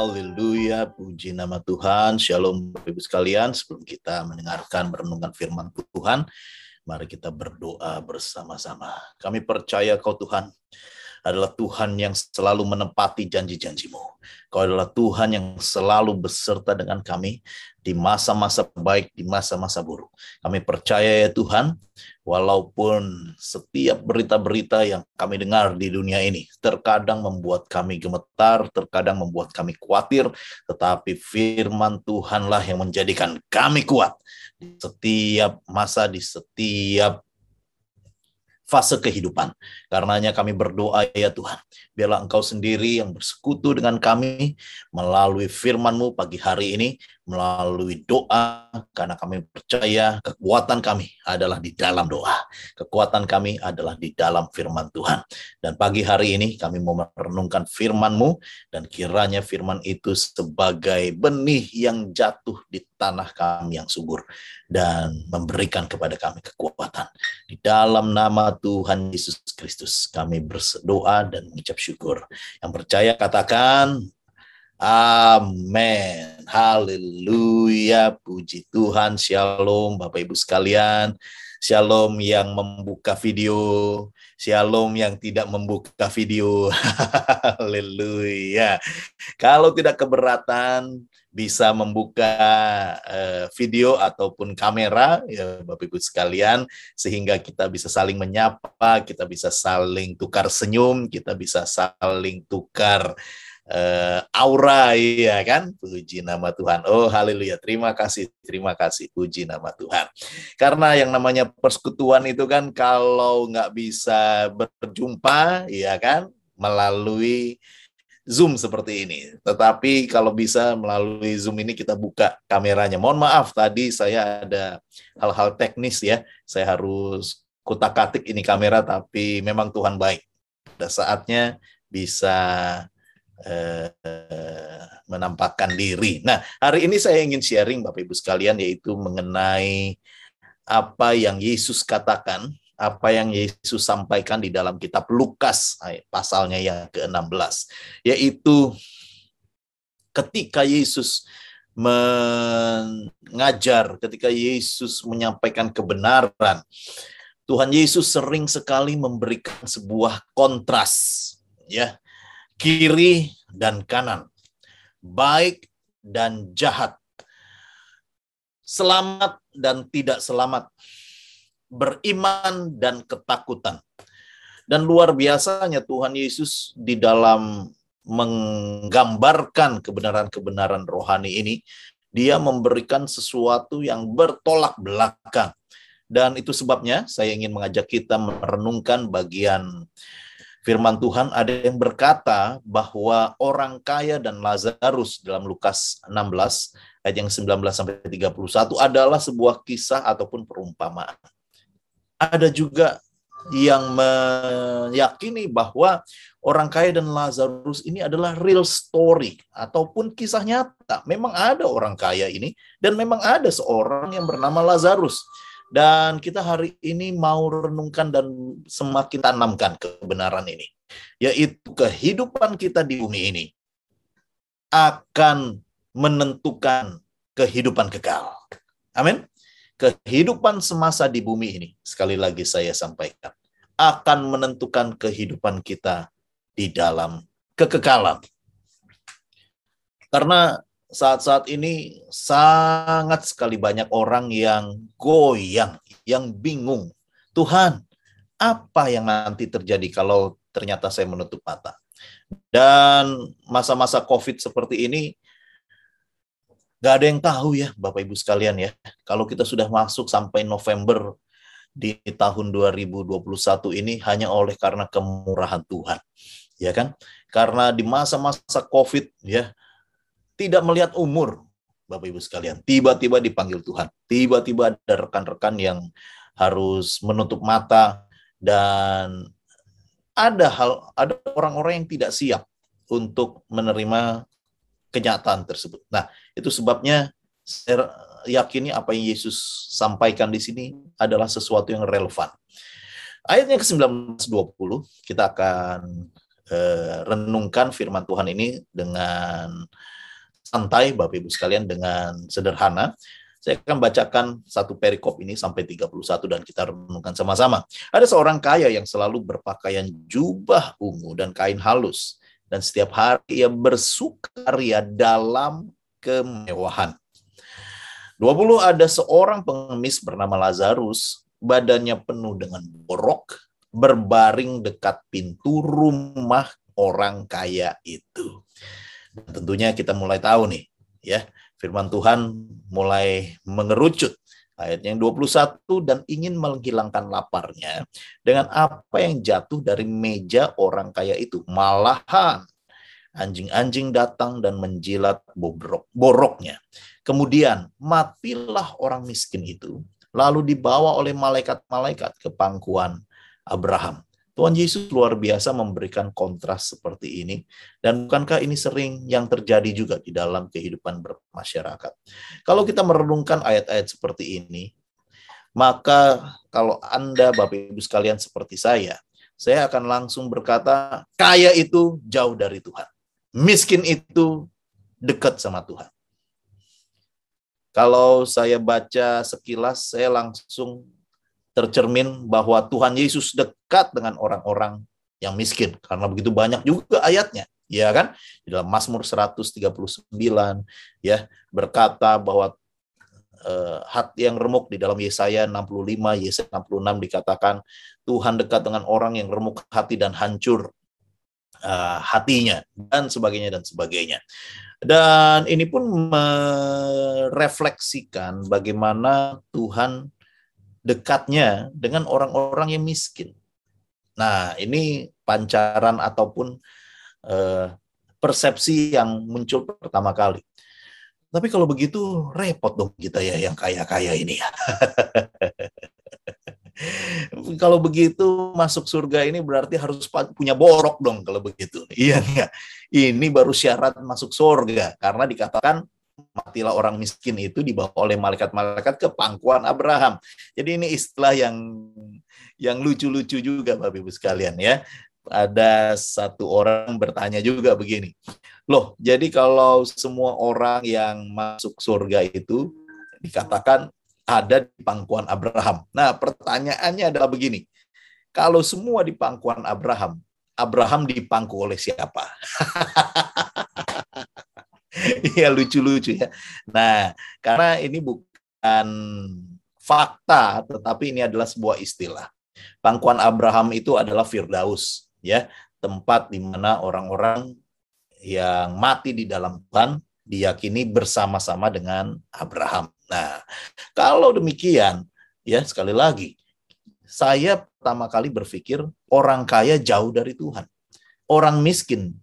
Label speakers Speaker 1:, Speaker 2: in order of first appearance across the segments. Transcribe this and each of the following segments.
Speaker 1: Haleluya, puji nama Tuhan. Shalom Ibu sekalian. Sebelum kita mendengarkan merenungkan firman Tuhan, mari kita berdoa bersama-sama. Kami percaya Kau Tuhan adalah Tuhan yang selalu menepati janji-janjimu. Kau adalah Tuhan yang selalu beserta dengan kami di masa-masa baik, di masa-masa buruk. Kami percaya ya Tuhan, walaupun setiap berita-berita yang kami dengar di dunia ini terkadang membuat kami gemetar, terkadang membuat kami khawatir, tetapi firman Tuhanlah yang menjadikan kami kuat setiap masa, di setiap fase kehidupan. Karenanya kami berdoa ya Tuhan, biarlah Engkau sendiri yang bersekutu dengan kami melalui firman-Mu pagi hari ini, melalui doa, karena kami percaya kekuatan kami adalah di dalam doa. Kekuatan kami adalah di dalam firman Tuhan. Dan pagi hari ini kami mau merenungkan firman-Mu, dan kiranya firman itu sebagai benih yang jatuh di tanah kami yang subur, dan memberikan kepada kami kekuatan. Di dalam nama Tuhan Yesus Kristus, kami berdoa dan mengucap syukur. Yang percaya katakan, Amin. Haleluya. Puji Tuhan. Shalom Bapak Ibu sekalian. Shalom yang membuka video. Shalom yang tidak membuka video. Haleluya. Kalau tidak keberatan bisa membuka uh, video ataupun kamera ya Bapak Ibu sekalian sehingga kita bisa saling menyapa, kita bisa saling tukar senyum, kita bisa saling tukar uh, aura ya kan puji nama Tuhan oh haleluya terima kasih terima kasih puji nama Tuhan karena yang namanya persekutuan itu kan kalau nggak bisa berjumpa ya kan melalui Zoom seperti ini. Tetapi kalau bisa melalui Zoom ini kita buka kameranya. Mohon maaf tadi saya ada hal-hal teknis ya. Saya harus kutak-katik ini kamera tapi memang Tuhan baik. Pada saatnya bisa Eh, menampakkan diri. Nah, hari ini saya ingin sharing Bapak Ibu sekalian yaitu mengenai apa yang Yesus katakan, apa yang Yesus sampaikan di dalam kitab Lukas pasalnya yang ke-16, yaitu ketika Yesus mengajar, ketika Yesus menyampaikan kebenaran, Tuhan Yesus sering sekali memberikan sebuah kontras, ya kiri dan kanan, baik dan jahat, selamat dan tidak selamat, beriman dan ketakutan. Dan luar biasanya Tuhan Yesus di dalam menggambarkan kebenaran-kebenaran rohani ini, dia memberikan sesuatu yang bertolak belakang. Dan itu sebabnya saya ingin mengajak kita merenungkan bagian firman Tuhan ada yang berkata bahwa orang kaya dan Lazarus dalam Lukas 16 ayat yang 19 sampai 31 adalah sebuah kisah ataupun perumpamaan. Ada juga yang meyakini bahwa orang kaya dan Lazarus ini adalah real story ataupun kisah nyata. Memang ada orang kaya ini dan memang ada seorang yang bernama Lazarus. Dan kita hari ini mau renungkan dan semakin tanamkan kebenaran ini. Yaitu kehidupan kita di bumi ini akan menentukan kehidupan kekal. Amin. Kehidupan semasa di bumi ini, sekali lagi saya sampaikan, akan menentukan kehidupan kita di dalam kekekalan. Karena saat-saat ini sangat sekali banyak orang yang goyang, yang bingung. Tuhan, apa yang nanti terjadi kalau ternyata saya menutup mata? Dan masa-masa COVID seperti ini, gak ada yang tahu ya Bapak Ibu sekalian ya. Kalau kita sudah masuk sampai November di tahun 2021 ini hanya oleh karena kemurahan Tuhan. Ya kan? Karena di masa-masa COVID ya, tidak melihat umur, Bapak Ibu sekalian. Tiba-tiba dipanggil Tuhan. Tiba-tiba ada rekan-rekan yang harus menutup mata dan ada hal ada orang-orang yang tidak siap untuk menerima kenyataan tersebut. Nah, itu sebabnya saya yakini apa yang Yesus sampaikan di sini adalah sesuatu yang relevan. Ayatnya ke-19 20 kita akan uh, renungkan firman Tuhan ini dengan santai Bapak Ibu sekalian dengan sederhana. Saya akan bacakan satu perikop ini sampai 31 dan kita renungkan sama-sama. Ada seorang kaya yang selalu berpakaian jubah ungu dan kain halus. Dan setiap hari ia bersukaria dalam kemewahan. 20 ada seorang pengemis bernama Lazarus, badannya penuh dengan borok, berbaring dekat pintu rumah orang kaya itu. Tentunya kita mulai tahu nih, ya, firman Tuhan mulai mengerucut ayat yang 21 dan ingin menghilangkan laparnya dengan apa yang jatuh dari meja orang kaya itu. Malahan anjing-anjing datang dan menjilat bobrok, boroknya. Kemudian matilah orang miskin itu, lalu dibawa oleh malaikat-malaikat ke pangkuan Abraham. Tuhan Yesus luar biasa memberikan kontras seperti ini. Dan bukankah ini sering yang terjadi juga di dalam kehidupan bermasyarakat? Kalau kita merenungkan ayat-ayat seperti ini, maka kalau Anda, Bapak Ibu sekalian seperti saya, saya akan langsung berkata, kaya itu jauh dari Tuhan miskin itu dekat sama Tuhan. Kalau saya baca sekilas, saya langsung tercermin bahwa Tuhan Yesus dekat dengan orang-orang yang miskin. Karena begitu banyak juga ayatnya. Ya kan? Di dalam Mazmur 139 ya berkata bahwa uh, hati yang remuk di dalam Yesaya 65, Yesaya 66 dikatakan Tuhan dekat dengan orang yang remuk hati dan hancur uh, hatinya dan sebagainya dan sebagainya. Dan ini pun merefleksikan bagaimana Tuhan dekatnya dengan orang-orang yang miskin. Nah, ini pancaran ataupun uh, persepsi yang muncul pertama kali. Tapi kalau begitu repot dong kita ya yang kaya-kaya ini ya. kalau begitu masuk surga ini berarti harus punya borok dong kalau begitu. Iya? Ini baru syarat masuk surga karena dikatakan matilah orang miskin itu dibawa oleh malaikat-malaikat ke pangkuan Abraham. Jadi ini istilah yang yang lucu-lucu juga Bapak Ibu sekalian ya. Ada satu orang bertanya juga begini. Loh, jadi kalau semua orang yang masuk surga itu dikatakan ada di pangkuan Abraham. Nah, pertanyaannya adalah begini. Kalau semua di pangkuan Abraham, Abraham dipangku oleh siapa? Iya lucu-lucu ya. Nah, karena ini bukan fakta, tetapi ini adalah sebuah istilah. Pangkuan Abraham itu adalah Firdaus, ya, tempat di mana orang-orang yang mati di dalam Tuhan diyakini bersama-sama dengan Abraham. Nah, kalau demikian, ya sekali lagi, saya pertama kali berpikir orang kaya jauh dari Tuhan. Orang miskin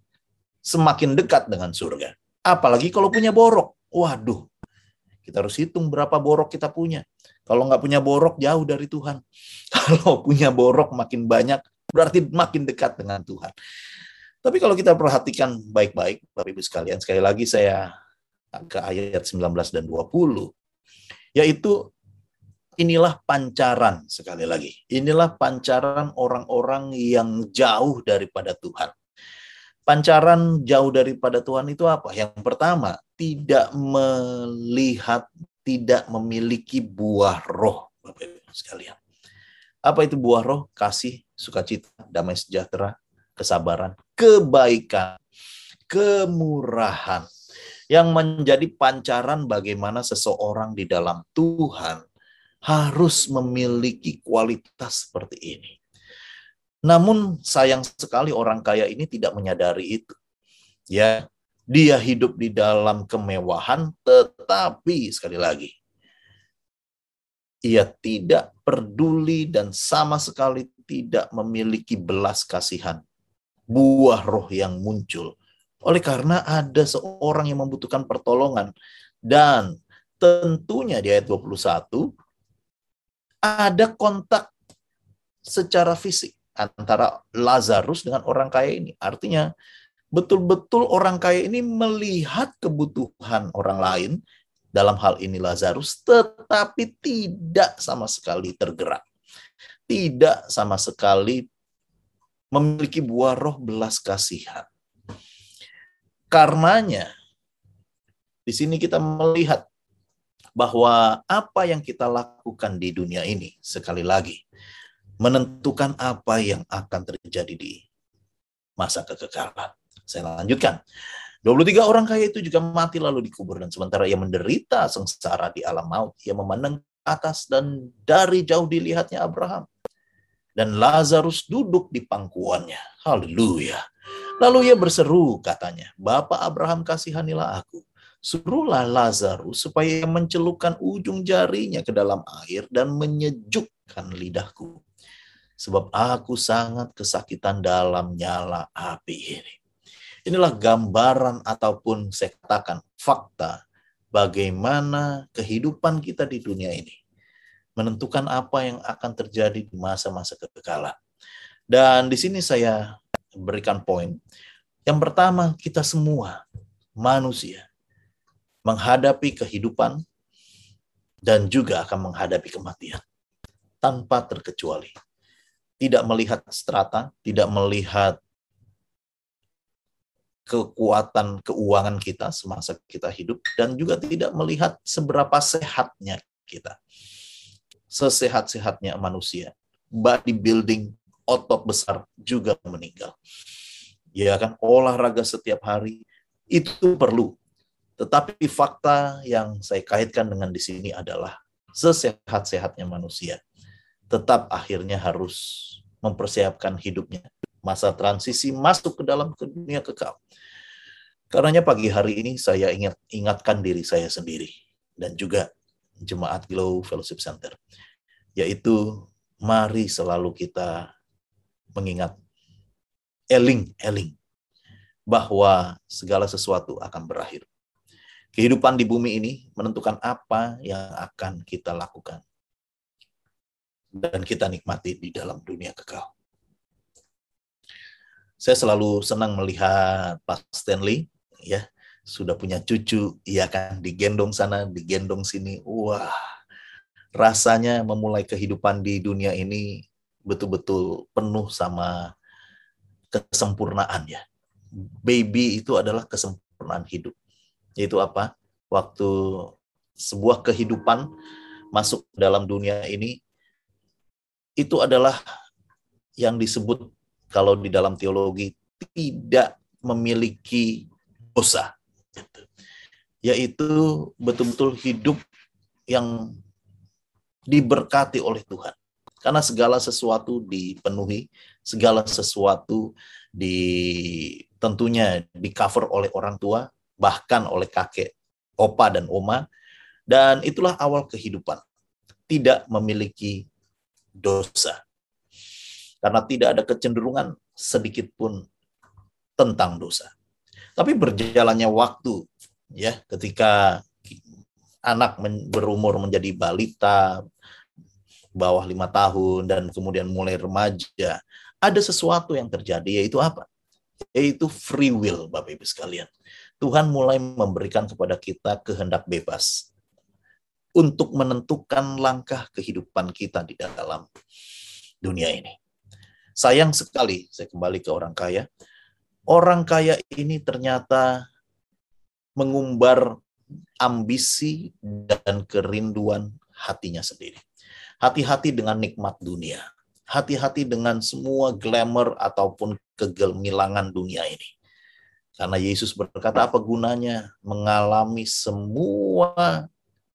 Speaker 1: semakin dekat dengan surga. Apalagi kalau punya borok. Waduh, kita harus hitung berapa borok kita punya. Kalau nggak punya borok, jauh dari Tuhan. Kalau punya borok makin banyak, berarti makin dekat dengan Tuhan. Tapi kalau kita perhatikan baik-baik, Bapak Ibu sekalian, sekali lagi saya ke ayat 19 dan 20 yaitu inilah pancaran sekali lagi. Inilah pancaran orang-orang yang jauh daripada Tuhan. Pancaran jauh daripada Tuhan itu apa? Yang pertama, tidak melihat, tidak memiliki buah roh, Bapak Ibu sekalian. Apa itu buah roh? Kasih, sukacita, damai sejahtera, kesabaran, kebaikan, kemurahan, yang menjadi pancaran bagaimana seseorang di dalam Tuhan harus memiliki kualitas seperti ini. Namun sayang sekali orang kaya ini tidak menyadari itu. Ya, dia hidup di dalam kemewahan tetapi sekali lagi ia tidak peduli dan sama sekali tidak memiliki belas kasihan buah roh yang muncul oleh karena ada seorang yang membutuhkan pertolongan. Dan tentunya di ayat 21, ada kontak secara fisik antara Lazarus dengan orang kaya ini. Artinya, betul-betul orang kaya ini melihat kebutuhan orang lain, dalam hal ini Lazarus, tetapi tidak sama sekali tergerak. Tidak sama sekali memiliki buah roh belas kasihan. Karenanya, di sini kita melihat bahwa apa yang kita lakukan di dunia ini, sekali lagi, menentukan apa yang akan terjadi di masa kekekalan. Saya lanjutkan. 23 orang kaya itu juga mati lalu dikubur dan sementara ia menderita sengsara di alam maut, ia memandang atas dan dari jauh dilihatnya Abraham. Dan Lazarus duduk di pangkuannya. Haleluya. Lalu ia berseru katanya, Bapak Abraham kasihanilah aku. Suruhlah Lazarus supaya mencelupkan ujung jarinya ke dalam air dan menyejukkan lidahku. Sebab aku sangat kesakitan dalam nyala api ini. Inilah gambaran ataupun saya katakan fakta bagaimana kehidupan kita di dunia ini menentukan apa yang akan terjadi di masa-masa kekekalan. Dan di sini saya berikan poin. Yang pertama, kita semua manusia menghadapi kehidupan dan juga akan menghadapi kematian tanpa terkecuali. Tidak melihat strata, tidak melihat kekuatan keuangan kita semasa kita hidup dan juga tidak melihat seberapa sehatnya kita. Sesehat-sehatnya manusia. Bodybuilding, otot besar juga meninggal. Ya kan, olahraga setiap hari itu perlu. Tetapi fakta yang saya kaitkan dengan di sini adalah sesehat-sehatnya manusia tetap akhirnya harus mempersiapkan hidupnya masa transisi masuk ke dalam dunia kekal. Karenanya pagi hari ini saya ingat ingatkan diri saya sendiri dan juga jemaat Glow Fellowship Center, yaitu mari selalu kita mengingat eling eling bahwa segala sesuatu akan berakhir. Kehidupan di bumi ini menentukan apa yang akan kita lakukan dan kita nikmati di dalam dunia kekal. Saya selalu senang melihat Pak Stanley ya sudah punya cucu, ia kan digendong sana, digendong sini. Wah, rasanya memulai kehidupan di dunia ini betul-betul penuh sama kesempurnaan ya. Baby itu adalah kesempurnaan hidup. Yaitu apa? Waktu sebuah kehidupan masuk dalam dunia ini itu adalah yang disebut kalau di dalam teologi tidak memiliki dosa. Gitu. Yaitu betul-betul hidup yang diberkati oleh Tuhan. Karena segala sesuatu dipenuhi, segala sesuatu di tentunya di cover oleh orang tua, bahkan oleh kakek, opa dan oma, dan itulah awal kehidupan. Tidak memiliki dosa. Karena tidak ada kecenderungan sedikit pun tentang dosa. Tapi berjalannya waktu, ya, ketika anak berumur menjadi balita, bawah lima tahun, dan kemudian mulai remaja, ada sesuatu yang terjadi, yaitu apa? Yaitu free will, Bapak Ibu sekalian. Tuhan mulai memberikan kepada kita kehendak bebas untuk menentukan langkah kehidupan kita di dalam dunia ini. Sayang sekali, saya kembali ke orang kaya, orang kaya ini ternyata mengumbar ambisi dan kerinduan hatinya sendiri. Hati-hati dengan nikmat dunia. Hati-hati dengan semua glamour ataupun kegemilangan dunia ini. Karena Yesus berkata, apa gunanya mengalami semua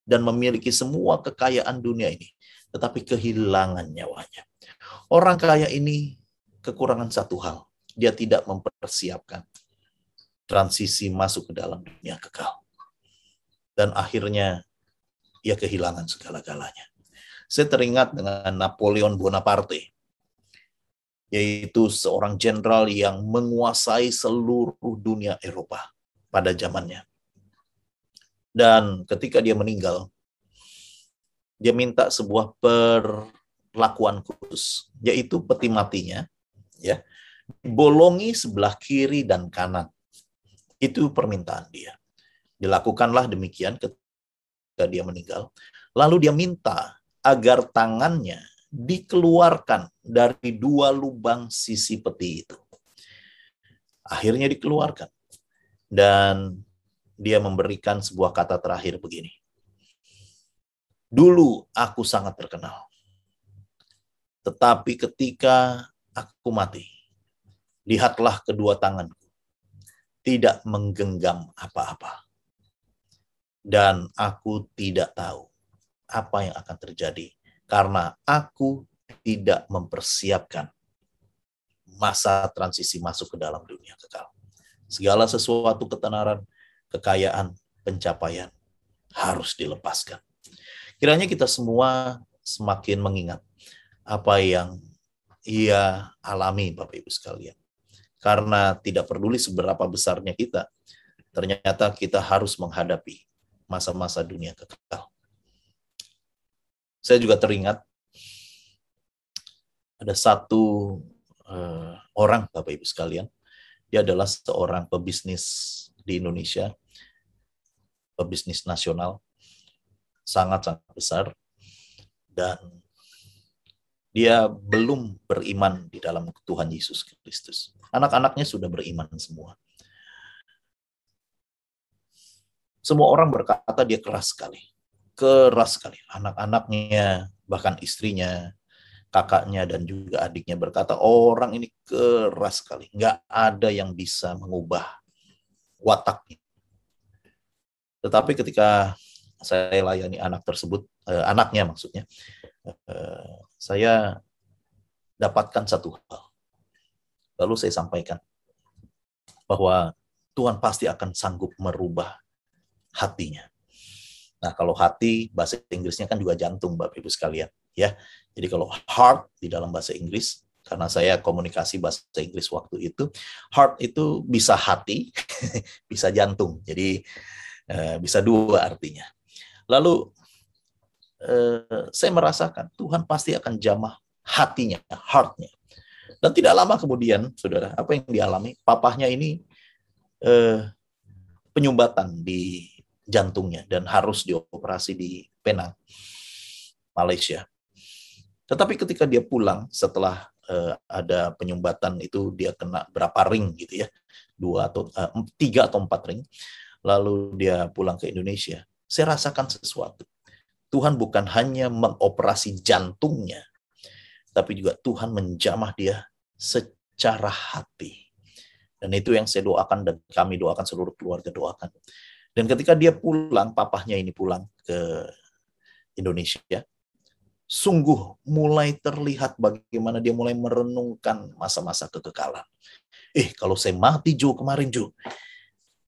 Speaker 1: dan memiliki semua kekayaan dunia ini, tetapi kehilangan nyawanya. Orang kaya ini kekurangan satu hal, dia tidak mempersiapkan transisi masuk ke dalam dunia kekal. Dan akhirnya ia kehilangan segala-galanya. Saya teringat dengan Napoleon Bonaparte, yaitu seorang jenderal yang menguasai seluruh dunia Eropa pada zamannya. Dan ketika dia meninggal, dia minta sebuah perlakuan khusus, yaitu peti matinya, ya, bolongi sebelah kiri dan kanan. Itu permintaan dia. Dilakukanlah demikian ketika dia meninggal. Lalu dia minta agar tangannya dikeluarkan dari dua lubang sisi peti itu. Akhirnya dikeluarkan. Dan dia memberikan sebuah kata terakhir begini. Dulu aku sangat terkenal. Tetapi ketika aku mati, lihatlah kedua tanganku. Tidak menggenggam apa-apa. Dan aku tidak tahu apa yang akan terjadi karena aku tidak mempersiapkan masa transisi masuk ke dalam dunia kekal. Segala sesuatu ketenaran, kekayaan, pencapaian harus dilepaskan. Kiranya kita semua semakin mengingat apa yang ia alami Bapak Ibu sekalian. Karena tidak peduli seberapa besarnya kita, ternyata kita harus menghadapi masa-masa dunia kekal. Saya juga teringat ada satu uh, orang Bapak Ibu sekalian, dia adalah seorang pebisnis di Indonesia, pebisnis nasional, sangat-sangat besar, dan dia belum beriman di dalam Tuhan Yesus Kristus. Anak-anaknya sudah beriman semua. Semua orang berkata dia keras sekali keras sekali. Anak-anaknya, bahkan istrinya, kakaknya, dan juga adiknya berkata, orang ini keras sekali. Nggak ada yang bisa mengubah wataknya. Tetapi ketika saya layani anak tersebut, eh, anaknya maksudnya, eh, saya dapatkan satu hal. Lalu saya sampaikan bahwa Tuhan pasti akan sanggup merubah hatinya. Nah, kalau hati bahasa Inggrisnya kan juga jantung Bapak Ibu sekalian, ya. Jadi kalau heart di dalam bahasa Inggris karena saya komunikasi bahasa Inggris waktu itu, heart itu bisa hati, bisa jantung. Jadi eh, bisa dua artinya. Lalu eh, saya merasakan Tuhan pasti akan jamah hatinya, heartnya. Dan tidak lama kemudian, saudara, apa yang dialami? Papahnya ini eh, penyumbatan di jantungnya dan harus dioperasi di Penang, Malaysia. Tetapi ketika dia pulang setelah uh, ada penyumbatan itu dia kena berapa ring gitu ya, dua atau uh, tiga atau empat ring, lalu dia pulang ke Indonesia. Saya rasakan sesuatu. Tuhan bukan hanya mengoperasi jantungnya, tapi juga Tuhan menjamah dia secara hati. Dan itu yang saya doakan dan kami doakan seluruh keluarga doakan. Dan ketika dia pulang, papahnya ini pulang ke Indonesia, sungguh mulai terlihat bagaimana dia mulai merenungkan masa-masa kekekalan. Eh, kalau saya mati Jo kemarin Jo,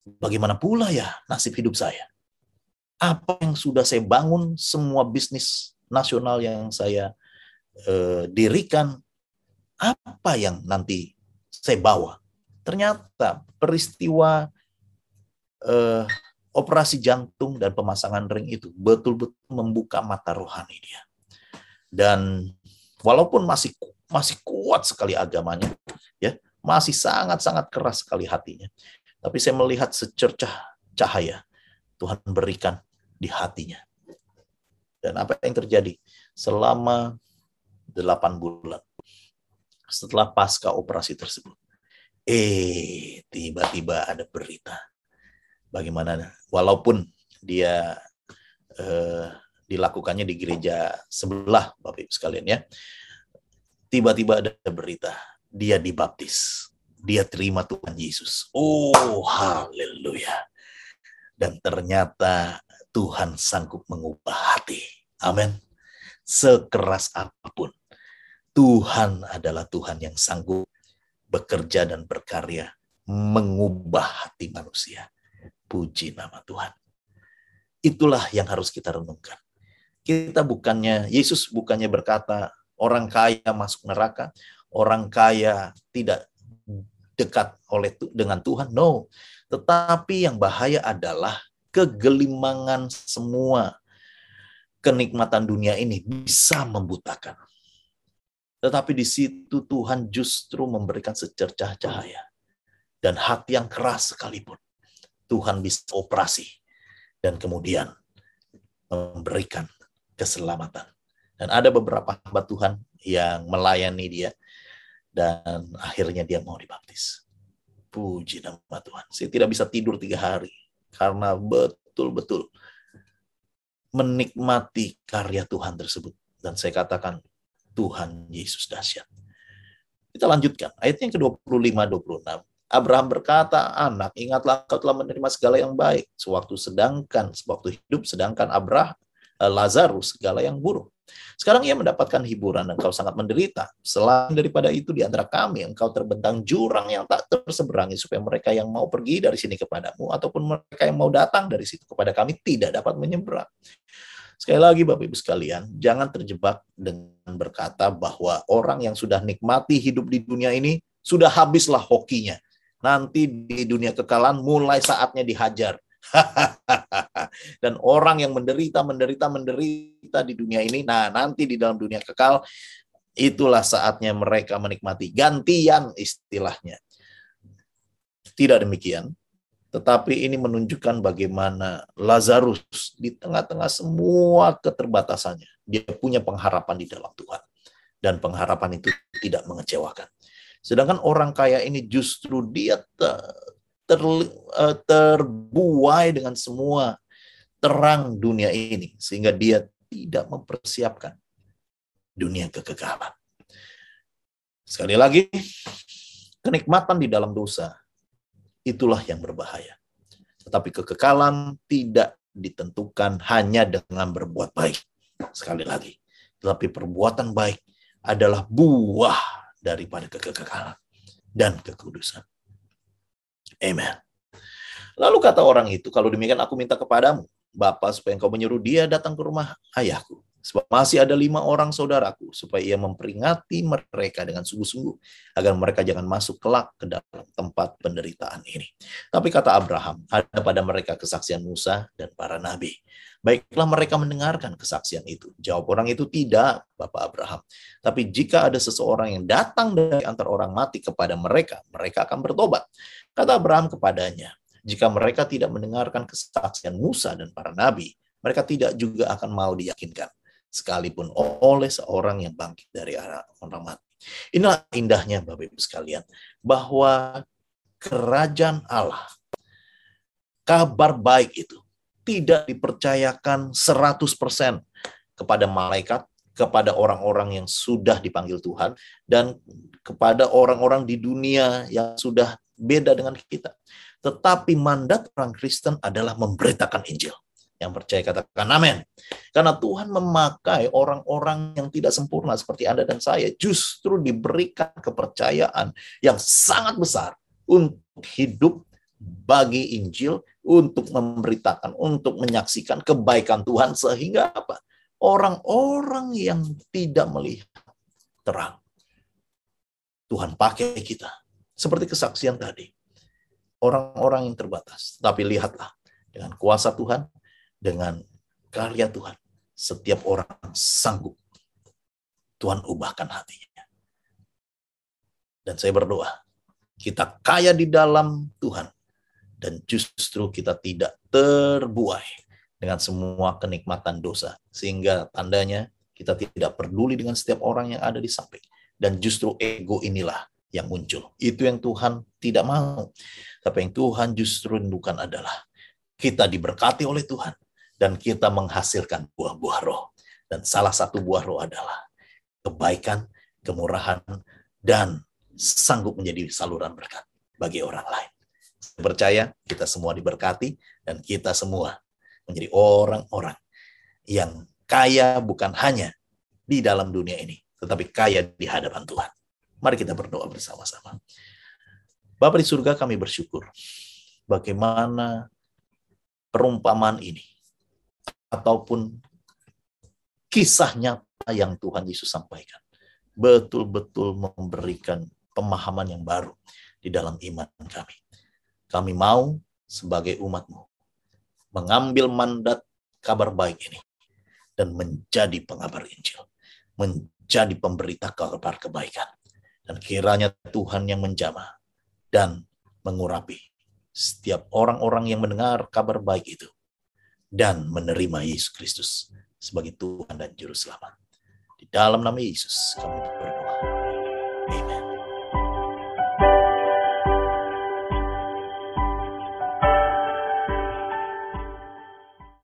Speaker 1: bagaimana pula ya nasib hidup saya? Apa yang sudah saya bangun, semua bisnis nasional yang saya eh, dirikan, apa yang nanti saya bawa? Ternyata peristiwa eh, operasi jantung dan pemasangan ring itu betul-betul membuka mata rohani dia. Dan walaupun masih masih kuat sekali agamanya, ya masih sangat-sangat keras sekali hatinya. Tapi saya melihat secercah cahaya Tuhan berikan di hatinya. Dan apa yang terjadi selama delapan bulan setelah pasca operasi tersebut? Eh, tiba-tiba ada berita bagaimana walaupun dia eh, dilakukannya di gereja sebelah Bapak Ibu sekalian ya. Tiba-tiba ada berita dia dibaptis. Dia terima Tuhan Yesus. Oh, haleluya. Dan ternyata Tuhan sanggup mengubah hati. Amin. Sekeras apa pun. Tuhan adalah Tuhan yang sanggup bekerja dan berkarya mengubah hati manusia. Puji nama Tuhan. Itulah yang harus kita renungkan. Kita bukannya, Yesus bukannya berkata, orang kaya masuk neraka, orang kaya tidak dekat oleh dengan Tuhan. No. Tetapi yang bahaya adalah kegelimangan semua kenikmatan dunia ini bisa membutakan. Tetapi di situ Tuhan justru memberikan secercah cahaya. Dan hati yang keras sekalipun Tuhan bisa operasi dan kemudian memberikan keselamatan Dan ada beberapa hamba Tuhan yang melayani dia dan akhirnya dia mau dibaptis. Puji nama Tuhan. Saya tidak bisa tidur tiga hari karena betul-betul menikmati karya Tuhan tersebut. Dan saya katakan, Tuhan Yesus dahsyat. Kita lanjutkan. Ayat yang ke-25-26. Abraham berkata, anak, ingatlah kau telah menerima segala yang baik. Sewaktu sedangkan, sewaktu hidup, sedangkan Abraham, eh, Lazarus segala yang buruk. Sekarang ia mendapatkan hiburan dan kau sangat menderita. Selain daripada itu di antara kami engkau terbentang jurang yang tak terseberangi supaya mereka yang mau pergi dari sini kepadamu ataupun mereka yang mau datang dari situ kepada kami tidak dapat menyeberang. Sekali lagi Bapak Ibu sekalian, jangan terjebak dengan berkata bahwa orang yang sudah nikmati hidup di dunia ini sudah habislah hokinya. Nanti di dunia kekalan mulai saatnya dihajar. Dan orang yang menderita, menderita, menderita di dunia ini, nah nanti di dalam dunia kekal, itulah saatnya mereka menikmati gantian istilahnya. Tidak demikian, tetapi ini menunjukkan bagaimana Lazarus di tengah-tengah semua keterbatasannya, dia punya pengharapan di dalam Tuhan. Dan pengharapan itu tidak mengecewakan. Sedangkan orang kaya ini justru dia ter, uh, terbuai dengan semua terang dunia ini sehingga dia tidak mempersiapkan dunia kekekalan. Sekali lagi, kenikmatan di dalam dosa itulah yang berbahaya. Tetapi kekekalan tidak ditentukan hanya dengan berbuat baik. Sekali lagi, tetapi perbuatan baik adalah buah daripada kekekalan dan kekudusan. Amen. Lalu kata orang itu, kalau demikian aku minta kepadamu, Bapak, supaya engkau menyuruh dia datang ke rumah ayahku. Sebab masih ada lima orang saudaraku, supaya ia memperingati mereka dengan sungguh-sungguh, agar mereka jangan masuk kelak ke dalam tempat penderitaan ini. Tapi kata Abraham, ada pada mereka kesaksian Musa dan para nabi. Baiklah mereka mendengarkan kesaksian itu. Jawab orang itu tidak, Bapak Abraham. Tapi jika ada seseorang yang datang dari antar orang mati kepada mereka, mereka akan bertobat. Kata Abraham kepadanya, jika mereka tidak mendengarkan kesaksian Musa dan para nabi, mereka tidak juga akan mau diyakinkan, sekalipun oleh seorang yang bangkit dari orang mati. Inilah indahnya Bapak Ibu sekalian, bahwa kerajaan Allah, kabar baik itu tidak dipercayakan 100% kepada malaikat, kepada orang-orang yang sudah dipanggil Tuhan, dan kepada orang-orang di dunia yang sudah beda dengan kita. Tetapi mandat orang Kristen adalah memberitakan Injil. Yang percaya katakan amin. Karena Tuhan memakai orang-orang yang tidak sempurna seperti Anda dan saya justru diberikan kepercayaan yang sangat besar untuk hidup bagi Injil, untuk memberitakan, untuk menyaksikan kebaikan Tuhan sehingga apa? Orang-orang yang tidak melihat terang. Tuhan pakai kita seperti kesaksian tadi. Orang-orang yang terbatas. Tapi lihatlah, dengan kuasa Tuhan, dengan karya Tuhan, setiap orang sanggup. Tuhan ubahkan hatinya. Dan saya berdoa, kita kaya di dalam Tuhan. Dan justru kita tidak terbuai dengan semua kenikmatan dosa. Sehingga tandanya kita tidak peduli dengan setiap orang yang ada di samping. Dan justru ego inilah yang muncul. Itu yang Tuhan tidak mau. Tapi yang Tuhan justru rindukan adalah kita diberkati oleh Tuhan dan kita menghasilkan buah-buah roh. Dan salah satu buah roh adalah kebaikan, kemurahan, dan sanggup menjadi saluran berkat bagi orang lain. Saya percaya kita semua diberkati dan kita semua menjadi orang-orang yang kaya bukan hanya di dalam dunia ini, tetapi kaya di hadapan Tuhan. Mari kita berdoa bersama-sama. Bapak di surga kami bersyukur bagaimana perumpamaan ini ataupun kisah nyata yang Tuhan Yesus sampaikan betul-betul memberikan pemahaman yang baru di dalam iman kami. Kami mau sebagai umatmu mengambil mandat kabar baik ini dan menjadi pengabar Injil, menjadi pemberita kabar kebaikan. Dan kiranya Tuhan yang menjamah dan mengurapi setiap orang-orang yang mendengar kabar baik itu dan menerima Yesus Kristus sebagai Tuhan dan Juru Selamat. Dalam nama Yesus kami berdoa. Amen.